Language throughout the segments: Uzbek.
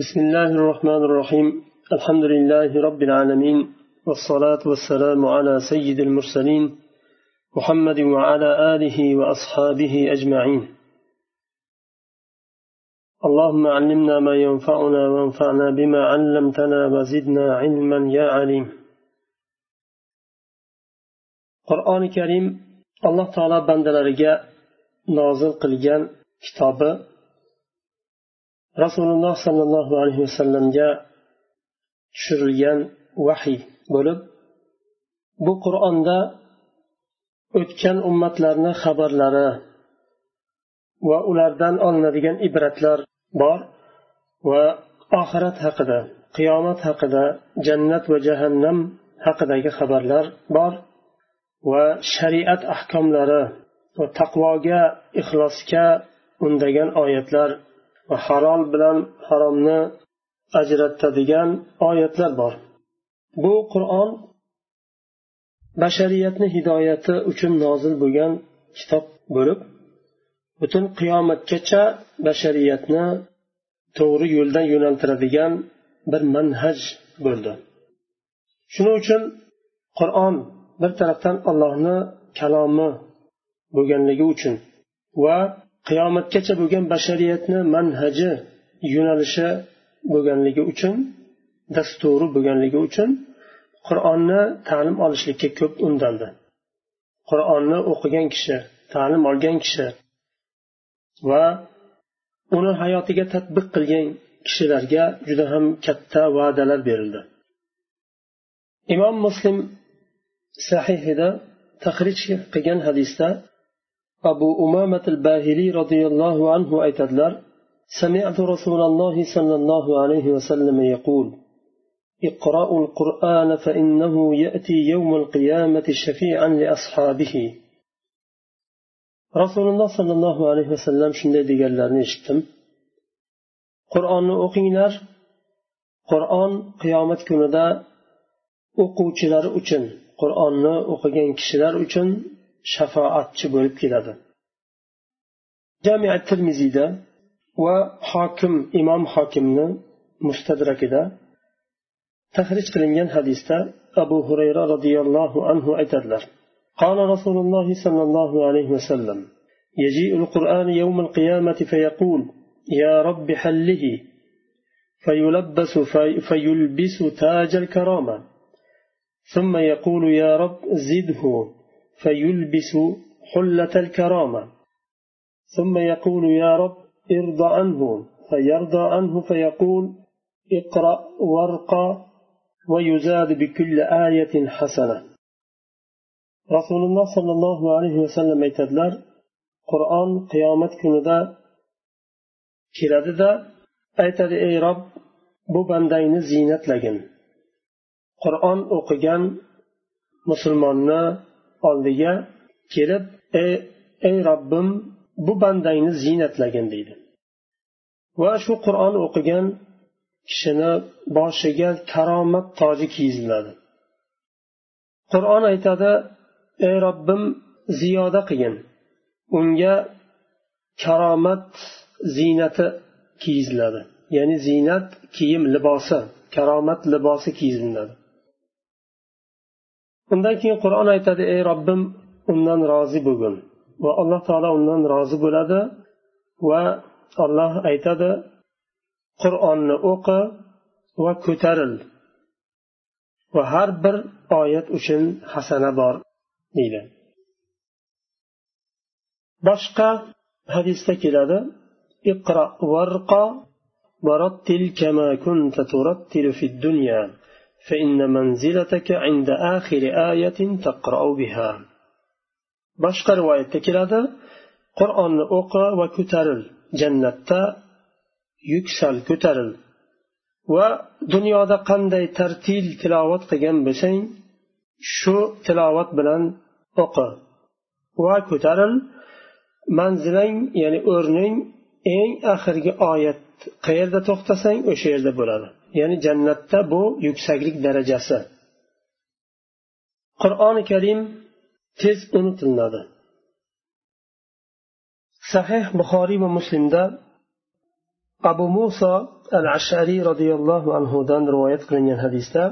بسم الله الرحمن الرحيم. الحمد لله رب العالمين والصلاة والسلام على سيد المرسلين محمد وعلى آله وأصحابه أجمعين. اللهم علمنا ما ينفعنا وانفعنا بما علمتنا وزدنا علما يا عليم. قرآن كريم الله تعالى بندلرجاء نازل قلجان كتابه rasululloh sollallohu alayhi vasallamga tushirilgan vahiy bo'lib bu qur'onda o'tgan ummatlarni xabarlari va ulardan olinadigan ibratlar bor va oxirat haqida qiyomat haqida jannat va jahannam haqidagi xabarlar bor va shariat ahkomlari va taqvoga ixlosga undagan oyatlar va halol bilan haromni ajratadigan oyatlar bor. Bu qur'on bashariyatni hidoyati uchun nozil bo'lgan kitob bo'lib butun qiyomatgacha bashariyatni to'g'ri yo'ldan yo'naltiradigan bir manhaj bo'ldi. Shuning uchun qur'on bir tarafdan allohni kalomi bo'lganligi uchun va qiyomatgacha bo'lgan bashariyatni manhaji yo'nalishi bo'lganligi uchun dasturi bo'lganligi uchun qur'onni ta'lim olishlikka ko'p undaldi. Qur'onni o'qigan kishi ta'lim olgan kishi va uni hayotiga tadbiq qilgan kishilarga juda ham katta va'dalar berildi. Imom muslim sahihida tahrij qilgan hadisda أبو أمامة الباهلي رضي الله عنه أيتدلر سمعت رسول الله صلى الله عليه وسلم يقول اقرأوا القرآن فإنه يأتي يوم القيامة شفيعا لأصحابه رسول الله صلى الله عليه وسلم شنday deganlarini eshitdim qur'onni o'qinglar qur'on qiyomat kunida o'quvchilar uchun qur'onni o'qigan kishilar uchun shafoatchi bo'lib keladi jamia termiziyda va hokim imom hokimni mustadrakida tahrij qilingan hadisda abu hurayra roziyallohu anhu aytadilar قال رسول الله صلى الله عليه وسلم يجيء القرآن يوم القيامة فيقول يا رب حله فيلبس في فيلبس تاج الكرامة ثم يقول يا رب زده فيلبس حلة الكرامة. ثم يقول يا رب ارضى عنه فيرضى عنه فيقول اقرأ وارقى ويزاد بكل آية حسنة. رسول الله صلى الله عليه وسلم aytadilar qur'on qiyomat kunida keladida aytadi ey rob bu bandangni ziynatlagin qur'on o'qigan musulmonni oldiga kelib ey, ey robbim bu bandangni ziynatlagin deydi. Va shu qur'on o'qigan kishini boshiga karomat toji kiyiziladi. Qur'on aytadi ey robbim ziyoda qilgin. Unga karomat ziynati kiyiziladi. Ya'ni ziynat kiyim libosi karomat libosi kiyiziladi. undan keyin qur'on aytadi ey robbim undan rozi bo'lgin va alloh taolo undan rozi bo'ladi va olloh aytadi qur'onni o'qi va ko'taril va har bir oyat uchun hasana bor deydi boshqa hadisda keladi iqro varqa ورتل كما كنت ترتل في الدنيا فإن منزلتك عند آخر آية تقرأ بها boshqa rivoyatda keladi qur'onni o'qi va ko'taril jannatda yuksal ko'taril va dunyoda qanday tartil tilovat qilgan bo'lsang shu tilovat bilan o'qi va ko'taril manzilang ya'ni o'rning eng oxirgi oyat qayerda to'xtasang o'sha yerda bo'ladi ya'ni jannatda bu yuksaklik darajasi qur'oni karim tez unutiladi sahih buxoriy va muslimda abu muso al ashariy roziyallohu anhudan rivoyat qilingan hadisda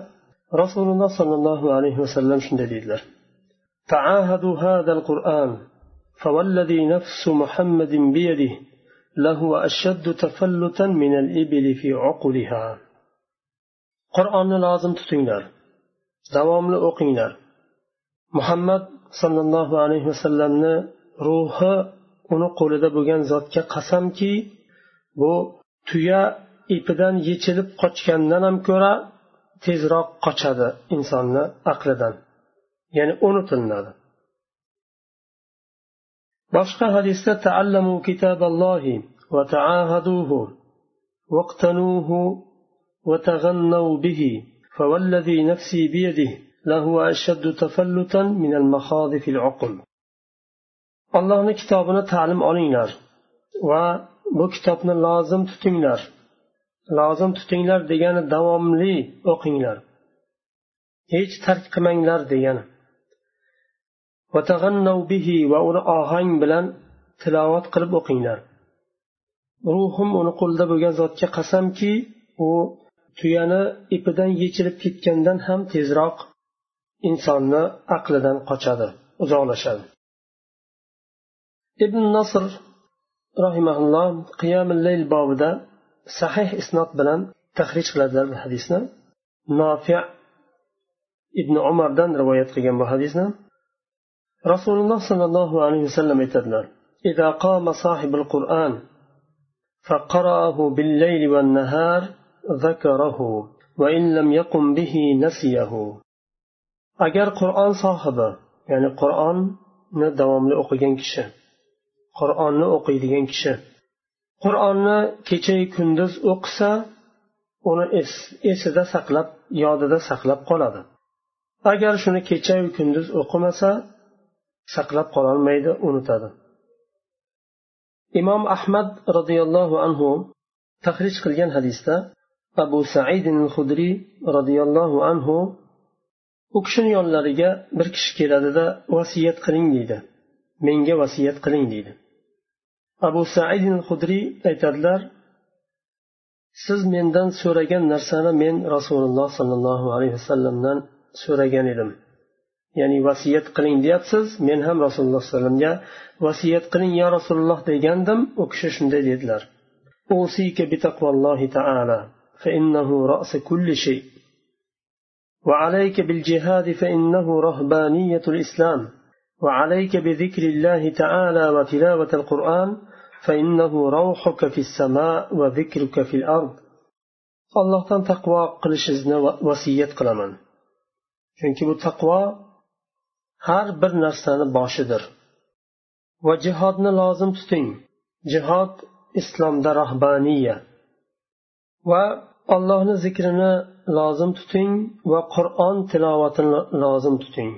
rasululloh sollallohu alayhi vasallam shunday deydilar تعاهدوا هذا القرآن فوالذي نفس محمد بيده لهو أشد تفلتا من الإبل في عقلها qur'onni lozim tutinglar. Davomli o'qinglar. Muhammad sollallohu alayhi vasallamni ruhi uni qo'lida bo'lgan zotga qasamki bu tuya ipidan yechilib qochgandan ham ko'ra tezroq qochadi insonni aqlidan. Ya'ni unutilinadi boshqa hadisda taallamu kitaballohi va taahaduhu waqtanuhu وتغنوا به فوالذي نفسي بيده لهو أشد تفلتا من المخاض في العقل allohni kitobini ta'lim olinglar va bu kitobni lozim tutinglar lozim tutinglar degani davomli o'qinglar hech tark qilmanglar degani va uni ohang bilan tilovat qilib o'qinglar ruhim uni qo'lida bo'lgan zotga qasamki u tuyani ipidan yechilib ketgandan ham tezroq insonni aqlidan qochadi uzoqlashadi ibn nasr rahimaulloh qiyamil layl bobida sahih isnot bilan tahrij qiladilar bu hadisni nofi ibn umardan rivoyat qilgan bu hadisni rasululloh sollallohu alayhi vasallam aytadilar إذا قام صاحب القرآن فقرأه بالليل والنهار ذكره وإن لم يقم به نسيه agar qur'on sohibi ya'ni qur'onni davomli o'qigan kishi qur'onni o'qiydigan kishi qur'onni kechayu kunduz o'qisa uni esida saqlab yodida saqlab qoladi agar shuni kechayu kunduz o'qimasa saqlab qololmaydi unutadi imom ahmad roziyallohu anhu tahrij qilgan hadisda abu said hudriy roziyallohu anhu u kishini yonlariga bir kishi keladida vasiyat qiling deydi. Menga vasiyat qiling deydi. Abu said hudriy aytadilar siz mendan so'ragan narsani men rasululloh sollallohu alayhi vasallamdan so'ragan edim. Ya'ni vasiyat qiling deyapsiz men ham rasululloh alayhi vasallamga vasiyat qiling ya rasululloh degandim. U kishi shunday dedilar. فإنه رأس كل شيء. وعليك بالجهاد فإنه رهبانية الإسلام. وعليك بذكر الله تعالى وتلاوة القرآن فإنه روحك في السماء وذكرك في الأرض. الله تقوى قلشزنا وسيت قلمان chunki bu taqvo har bir narsani boshidir. Va jihodni lozim tuting. Jihod islomda rahbaniya. Va allohni zikrini lozim tuting va qur'on tilovatini lozim tuting.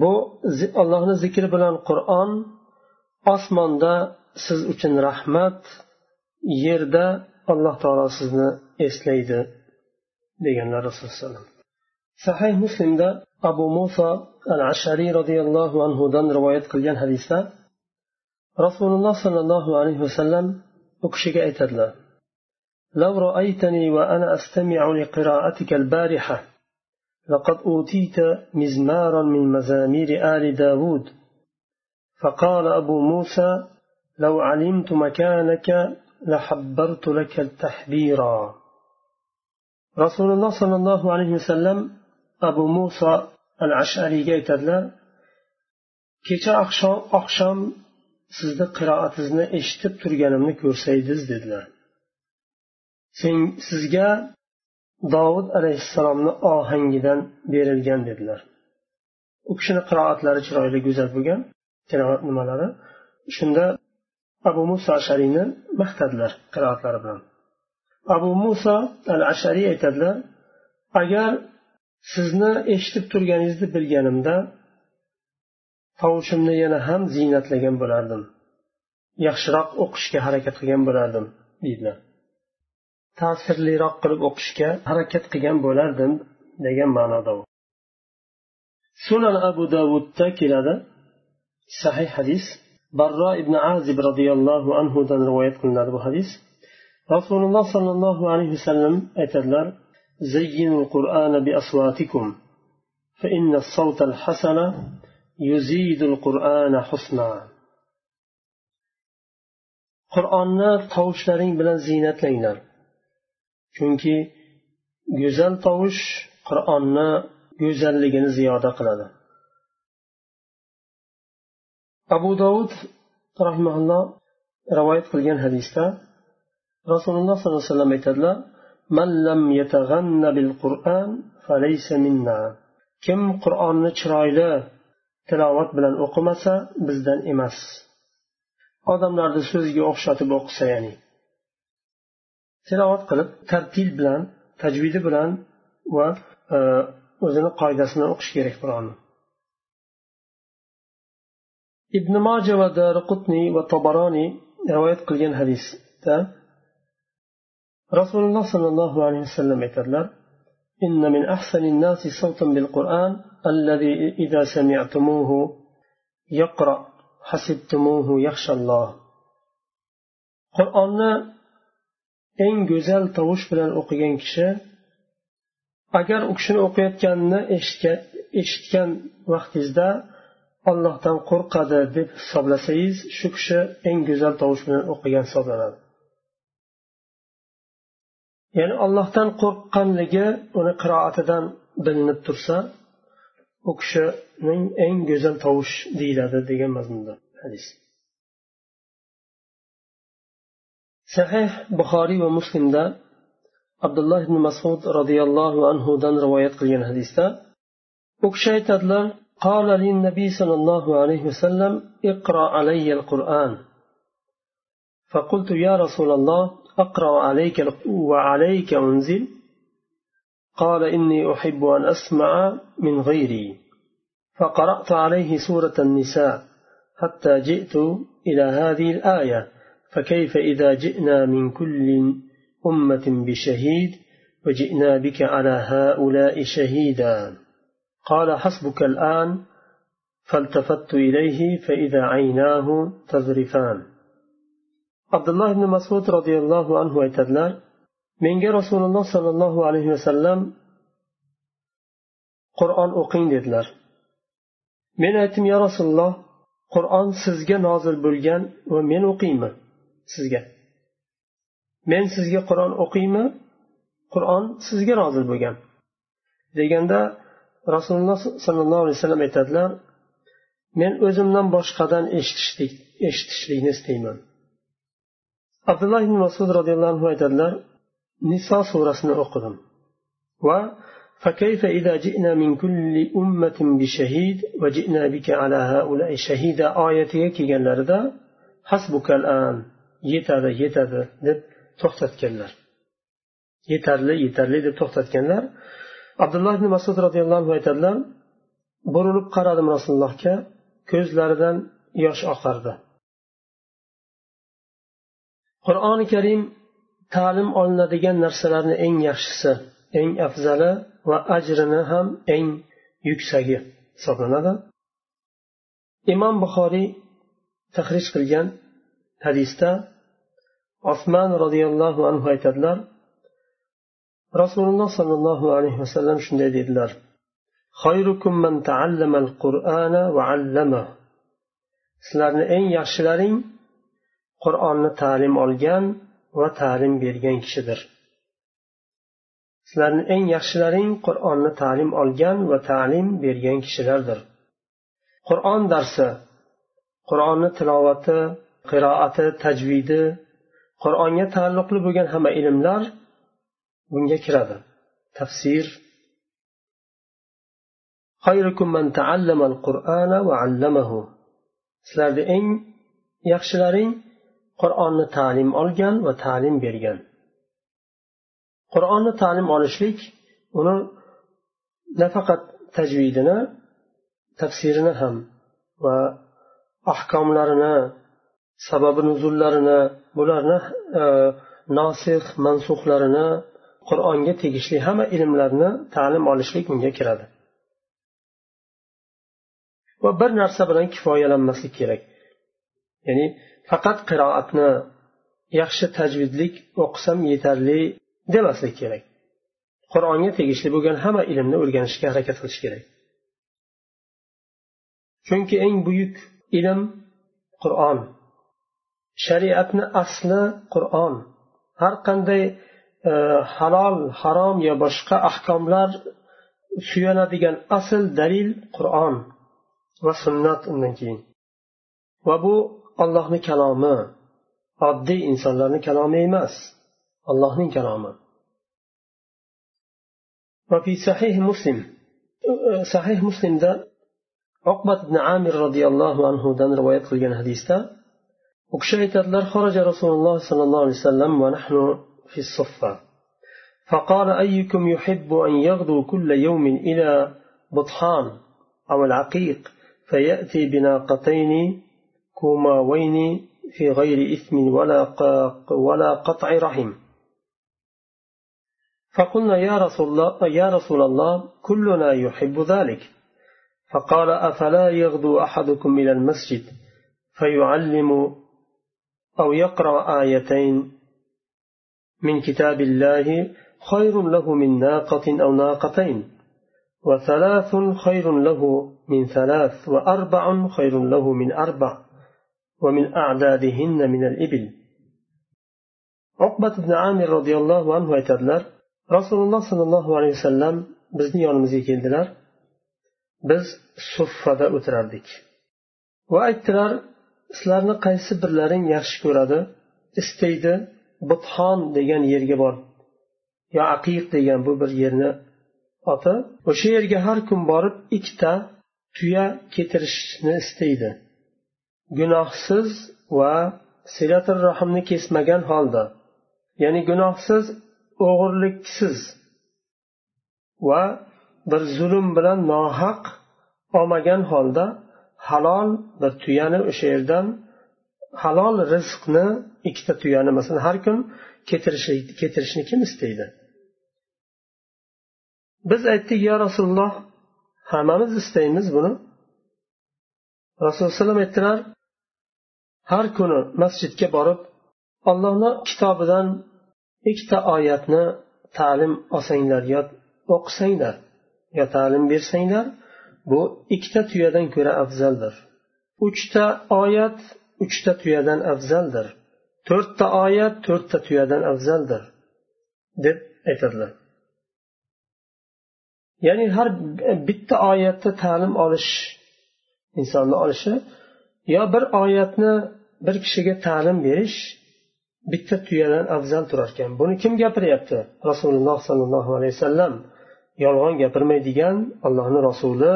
Bu allohni zikri bilan qur'on osmonda siz uchun rahmat yerda alloh taolo sizni eslaydi deganlar rasululloh sahih muslimda abu muso al ashariy roziyallohu anhudan rivoyat qilgan hadisda rasululloh sollallohu alayhi vasallam u kishiga aytadilar لو رأيتني وأنا أستمع لقراءتك البارحة لقد أوتيت مزمارا من مزامير آل داود. فقال أبو موسى لو علمت مكانك لحبرت لك التحبيرا. رسول الله صلى الله عليه وسلم أبو موسى العشعري aytadilar kecha oqshom oqshom sizni qiroatingizni eshitib turganimni ko'rsangiz dedilar sizga dovud alayhissalomni ohangidan berilgan dedilar. U kishini qiroatlari chiroyli go'zal bo'lgan tilovat nimalari. Shunda abu muso ashariyni maqtadilar qiroatlari bilan. Abu muso al ashariy aytadilar agar sizni eshitib turganingizni bilganimda tovushimni yana ham ziynatlagan bo'lardim. Yaxshiroq o'qishga harakat qilgan bo'lardim deydilar. ta'sirliroq qilib o'qishga harakat qilgan bo'lardim degan ma'noda u sunan abu davudda keladi sahih hadis barro ibn azib roziyallohu anhudan rivoyat qilinadi bu hadis rasululloh sollallohu alayhi vasallam aytadilar زينوا القرآن بأصواتكم فإن الصوت الحسن يزيد القرآن حسنا qur'onni tovushlaring bilan ziynatlanglar chunki go'zal tovush qur'onni go'zalligini ziyoda qiladi abu dovud rahimaulloh rivoyat qilgan hadisda rasululloh sollallohu alayhi vasallam aytadilar من لم يتغن بالقرآن فليس منا kim qur'onni chiroyli tilovat bilan o'qimasa bizdan emas odamlarni so'ziga o'xshatib o'qisa ya'ni tilovat qilib tartil bilan tajvidi bilan va e, o'zini qoidasini o'qish kerak qur'onni ibn moja va darqutniy va tobaroniy rivoyat qilgan hadisda rasululloh sollallohu alayhi vasallam aytadilar إن من أحسن الناس صوتا بالقرآن الذي إذا سمعتموه يقرأ حسبتموه يخشى الله qur'onni eng go'zal tovush bilan o'qigan kishi agar u kishini o'qiyotganini eshitgan vaqtingizda ollohdan qo'rqadi deb hisoblasangiz shu kishi eng go'zal tovush bilan o'qigan hisoblanadi. Ya'ni ollohdan qo'rqqanligi uni qiroatidan bilinib tursa u kishining eng go'zal tovush deyiladi degan mazmunda hadis. Sahih buxoriy va muslimda abdulloh ibn masud roziyallohu anhudan rivoyat qilgan hadisda u kishi aytadilar قال لي النبي صلى الله عليه وسلم اقرأ علي القرآن فقلت يا رسول الله أقرأ عليك وعليك أنزل قال إني أحب أن أسمع من غيري فقرأت عليه سورة النساء حتى جئت إلى هذه الآية فكيف إذا جئنا من كل أمة بشهيد وجئنا بك على هؤلاء شهيدا؟ قال حسبك الآن فالتفت إليه فإذا عيناه تذرفان. عبد الله بن مسعود رضي الله عنه ويتدلع من رسول الله صلى الله عليه وسلم قرآن أقين دلار من أتم يا رسول الله قرآن سزجن نازل بلجان ومن أقيمة. sizga men sizga qur'on o'qiymi qur'on sizga nozil bo'lgan deganda rasululloh sollallohu alayhi vasallam aytadilar men o'zimdan boshqadan eshitishlik eshitishlikni istayman abdulloh ibn masud roziyallohu anhu aytadilar niso surasini o'qidim va فكيف إذا جئنا من كل أمة بشهيد وجئنا بك على هؤلاء شهيدا آية kelganlarida hasbukal an yetadi yetadi deb to'xtatganlar. Yetarli yetarli deb to'xtatganlar. Abdulloh ibn masud roziyallohu anhu aytadilar burilib qaradim rasulullohga ko'zlaridan yosh oqardi. Qur'oni karim ta'lim olinadigan narsalarni eng yaxshisi eng afzali va ajrini ham eng yuksagi hisoblanadi. Imom buxoriy tahrij qilgan hadisda osmon roziyallohu anhu aytadilar rasululloh sollallohu alayhi vasallam shunday dedilar. Sizlarni eng yaxshilaring qur'onni ta'lim olgan va ta'lim bergan kishidir. Sizlarni eng yaxshilaring qur'onni ta'lim olgan va ta'lim bergan kishilardir. Qur'on darsi qur'onni tilovati qiroati tajvidi qur'onga taalluqli bo'lgan hamma ilmlar bunga kiradi. Tafsir. Sizlarni eng yaxshilaring qur'onni ta'lim olgan va ta'lim bergan. Qur'onni ta'lim olishlik uni nafaqat tajvidini tafsirini ham va ahkomlarini sababi nuzullarini bularni e, nosih mansuhlarini qur'onga tegishli hamma ilmlarni ta'lim olishlik unga kiradi. Va bir narsa bilan kifoyalanmaslik kerak. Ya'ni faqat qiroatni yaxshi tajvidlik o'qisam yetarli demaslik kerak. Qur'onga tegishli bo'lgan hamma ilmni o'rganishga harakat qilish kerak. Chunki eng buyuk ilm qur'on. shariatni asli qur'on har qanday e, halol harom yo boshqa ahkomlar suyanadigan asl dalil qur'on va sunnat undan keyin va bu ollohni kalomi oddiy insonlarni kalomi emas allohning kalomi وفي صحيح مسلم صحيح مسلم ده عقبة بن عامر رضي الله عنه دان وكشهت خرج رسول الله صلى الله عليه وسلم ونحن في الصفة. فقال أيكم يحب أن يغدو كل يوم إلى بطحان أو العقيق فيأتي بناقتين كوماوين في غير إثم ولا ولا قطع رحم. فقلنا يا رسول الله يا رسول الله كلنا يحب ذلك. فقال أفلا يغدو أحدكم إلى المسجد فيعلم أو يقرأ آيتين من كتاب الله خير له من ناقة أو ناقتين وثلاث خير له من ثلاث وأربع خير له من أربع ومن أعدادهن من الإبل. عقبة بن عامر رضي الله عنه يتدلر رسول الله صلى الله عليه وسلم بزني ونمزيك الدلر بز suffada o'tirardik. Va aytdilar sizlarni qaysi birlaring yaxshi ko'radi? Istaydi butxon degan yerga bor. Yo aqiq degan bu bir yerni oti o'sha yerga har kun borib ikkita tuya ketirishni istaydi. Gunohsiz va silatul rahmni kesmagan holda ya'ni gunohsiz o'g'irliksiz va bir zulm bilan nohaq olmagan holda halol bir tuyani o'sha yerdan halol rizqni ikkita tuyani masalan har kun keltirishni kim istaydi? Biz aytdik yo rasululloh hammamiz istaymiz buni. Rasululloh alayhivasallam aytdilar har kuni masjidga borib ollohni kitobidan ikkita oyatni ta'lim olsanglar yo o'qisanglar yo ta'lim bersanglar bu ikkita tuyadan ko'ra afzaldir. Uchta oyat uchta tuyadan afzaldir. To'rtta oyat to'rtta tuyadan afzaldir deb aytadilar. Ya'ni har bitta oyatda ta'lim olish insonni olishi yo bir oyatni bir kishiga ta'lim berish bitta tuyadan afzal turar ekan buni kim gapiryapti? Rasululloh sollallohu alayhi vasallam. Yolg'on gapirmaydigan allohni rasuli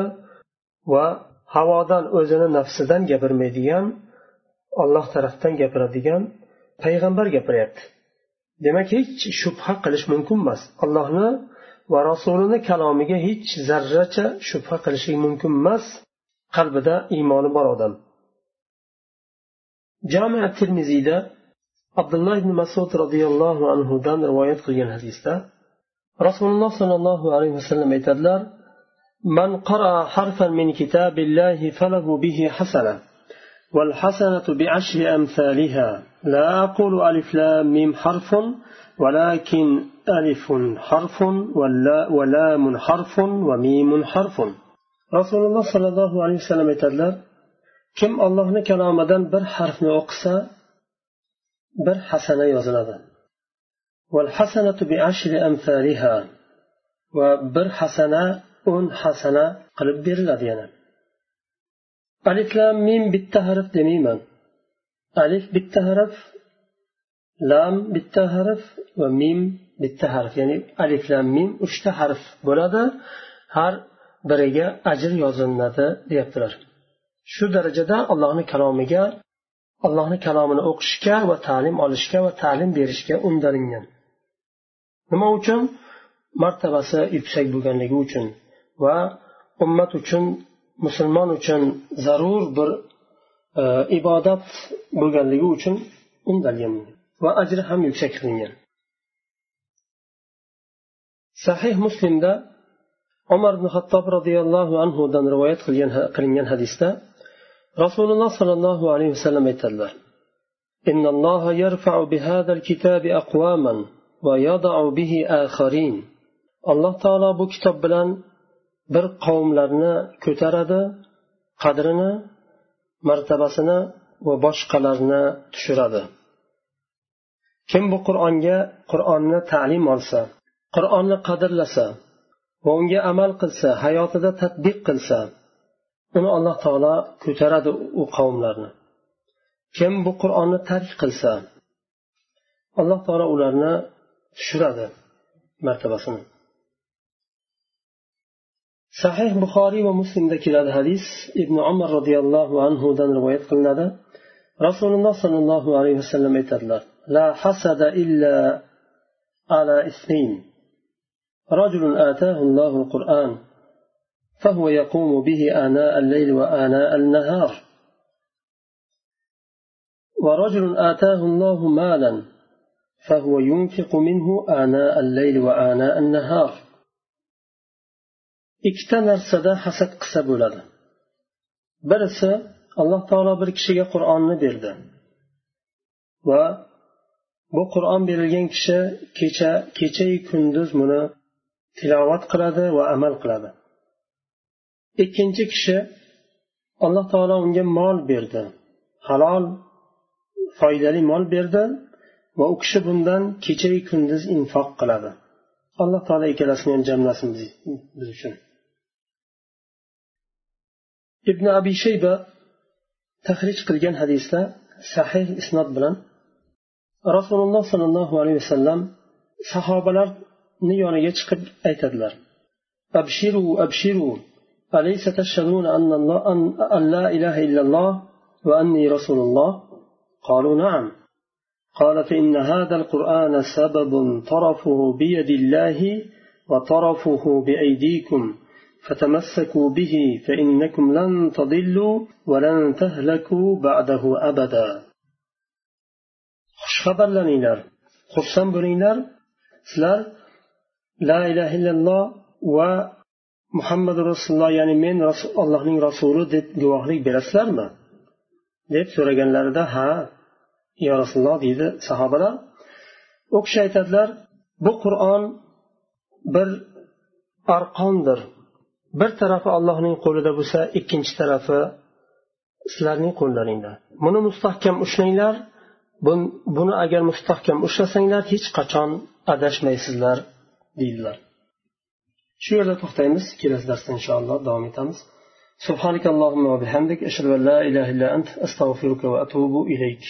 va havodan o'zini nafsidan gapirmaydigan olloh tarafdan gapiradigan payg'ambar gapiryapti. Demak hech shubha qilish mumkin emas. Allohni va rasulini kalomiga hech zarracha shubha qilishlik mumkin emas. Qalbida iymoni bor odam. Jami termiziyda abdulloh ibn masud roziyallohu anhudan rivoyat qilgan hadisda rasululloh sollallohu alayhi vasallam aytadilar من قرأ حرفا من كتاب الله فله به حسنة والحسنة بعشر أمثالها لا أقول ألف لام ميم حرف ولكن ألف حرف ولام حرف وميم حرف رسول الله صلى الله عليه وسلم aytadilar kim ollohni kalomidan bir harfni o'qisa bir hasana yoziladi. Va bir hasana وبر hasana qilib beriladi yana alif lam ألف bitta harf demayman alif bitta harf lam bitta harf va mim bitta harf ya'ni alif lam mim uchta harf bo'ladi har biriga ajr yozilinadi deyaptilar shu darajada allohni kalomiga allohni kalomini o'qishga va ta'lim olishga va ta'lim berishga undalingan nima uchun martabasi yuksak bo'lganligi uchun va ummat uchun musulmon uchun zarur bir e, ibodat bo'lganligi uchun undalgan va ajri ham yuksak qilingan sahih muslimda umar ibn hattob roziyallohu anhudan rivoyat qilingan hadisda rasululloh sollallohu alayhi vasallam aytadilar إن الله يرفع بهذا الكتاب أقواما ويضع به آخرين alloh taolo bu kitob bilan bir qavmlarni ko'taradi qadrini martabasini va boshqalarni tushiradi. Kim bu qur'onga qur'onni ta'lim olsa qur'onni qadrlasa va unga amal qilsa hayotida tadbiq qilsa uni alloh taolo ko'taradi u qavmlarni. Kim bu qur'onni tark qilsa alloh taolo ularni tushiradi martabasini sahih buxoriy va muslimda keladi hadis ibn umar roziyallohu anhudan rivoyat qilinadi rasululloh sollallohu alayhi vasallam aytadilar la hasada illa ala isnin رجل آتاه الله القرآن فهو يقوم به آناء الليل وآناء النهار ورجل آتاه الله مالا فهو ينفق منه آناء الليل وآناء النهار ikkita narsada hasad qilsa bo'ladi birisi alloh taolo bir kishiga qur'onni berdi va bu qur'on berilgan kishi kecha kechayu kunduz buni tilovat qiladi va amal qiladi ikkinchi kishi alloh taolo unga mol berdi halol foydali mol berdi va u kishi bundan kechayu kunduz infoq qiladi alloh taolo ikkalasini ham jamlasin biz uchun ibn abi shayba tahrij qilgan hadisda sahih isnod bilan rasululloh sollallohu alayhi vasallam sahobalarni yoniga chiqib aytadilar abshiru abshiru أليس تشهدون أن, الله أن, أن لا إله إلا الله وأني رسول الله قالوا نعم قال فإن هذا القرآن سبب طرفه بيد الله وطرفه بأيديكم فتمسكوا به فإنكم لن تضلوا ولن تهلكوا بعده أبدا. خبر لنينر خرسان بنينر سلال لا إله إلا الله و muhammad rasululloh ya'ni men allohning rasuli deb guvohlik berasizlarmi deb so'raganlarida ha yo rasululloh deydi sahobalar u kishi aytadilar bu qur'on bir arqondir bir tarafi allohning qo'lida bo'lsa ikkinchi tarafi sizlarning qo'llaringda buni mustahkam ushlanglar buni agar mustahkam ushlasanglar hech qachon adashmaysizlar deydilar shu yerda to'xtaymiz kelasi darsda inshaalloh davom etamiz سبحانك اللهم وبحمدك أشهد أن لا إله إلا أنت أستغفرك وأتوب إليك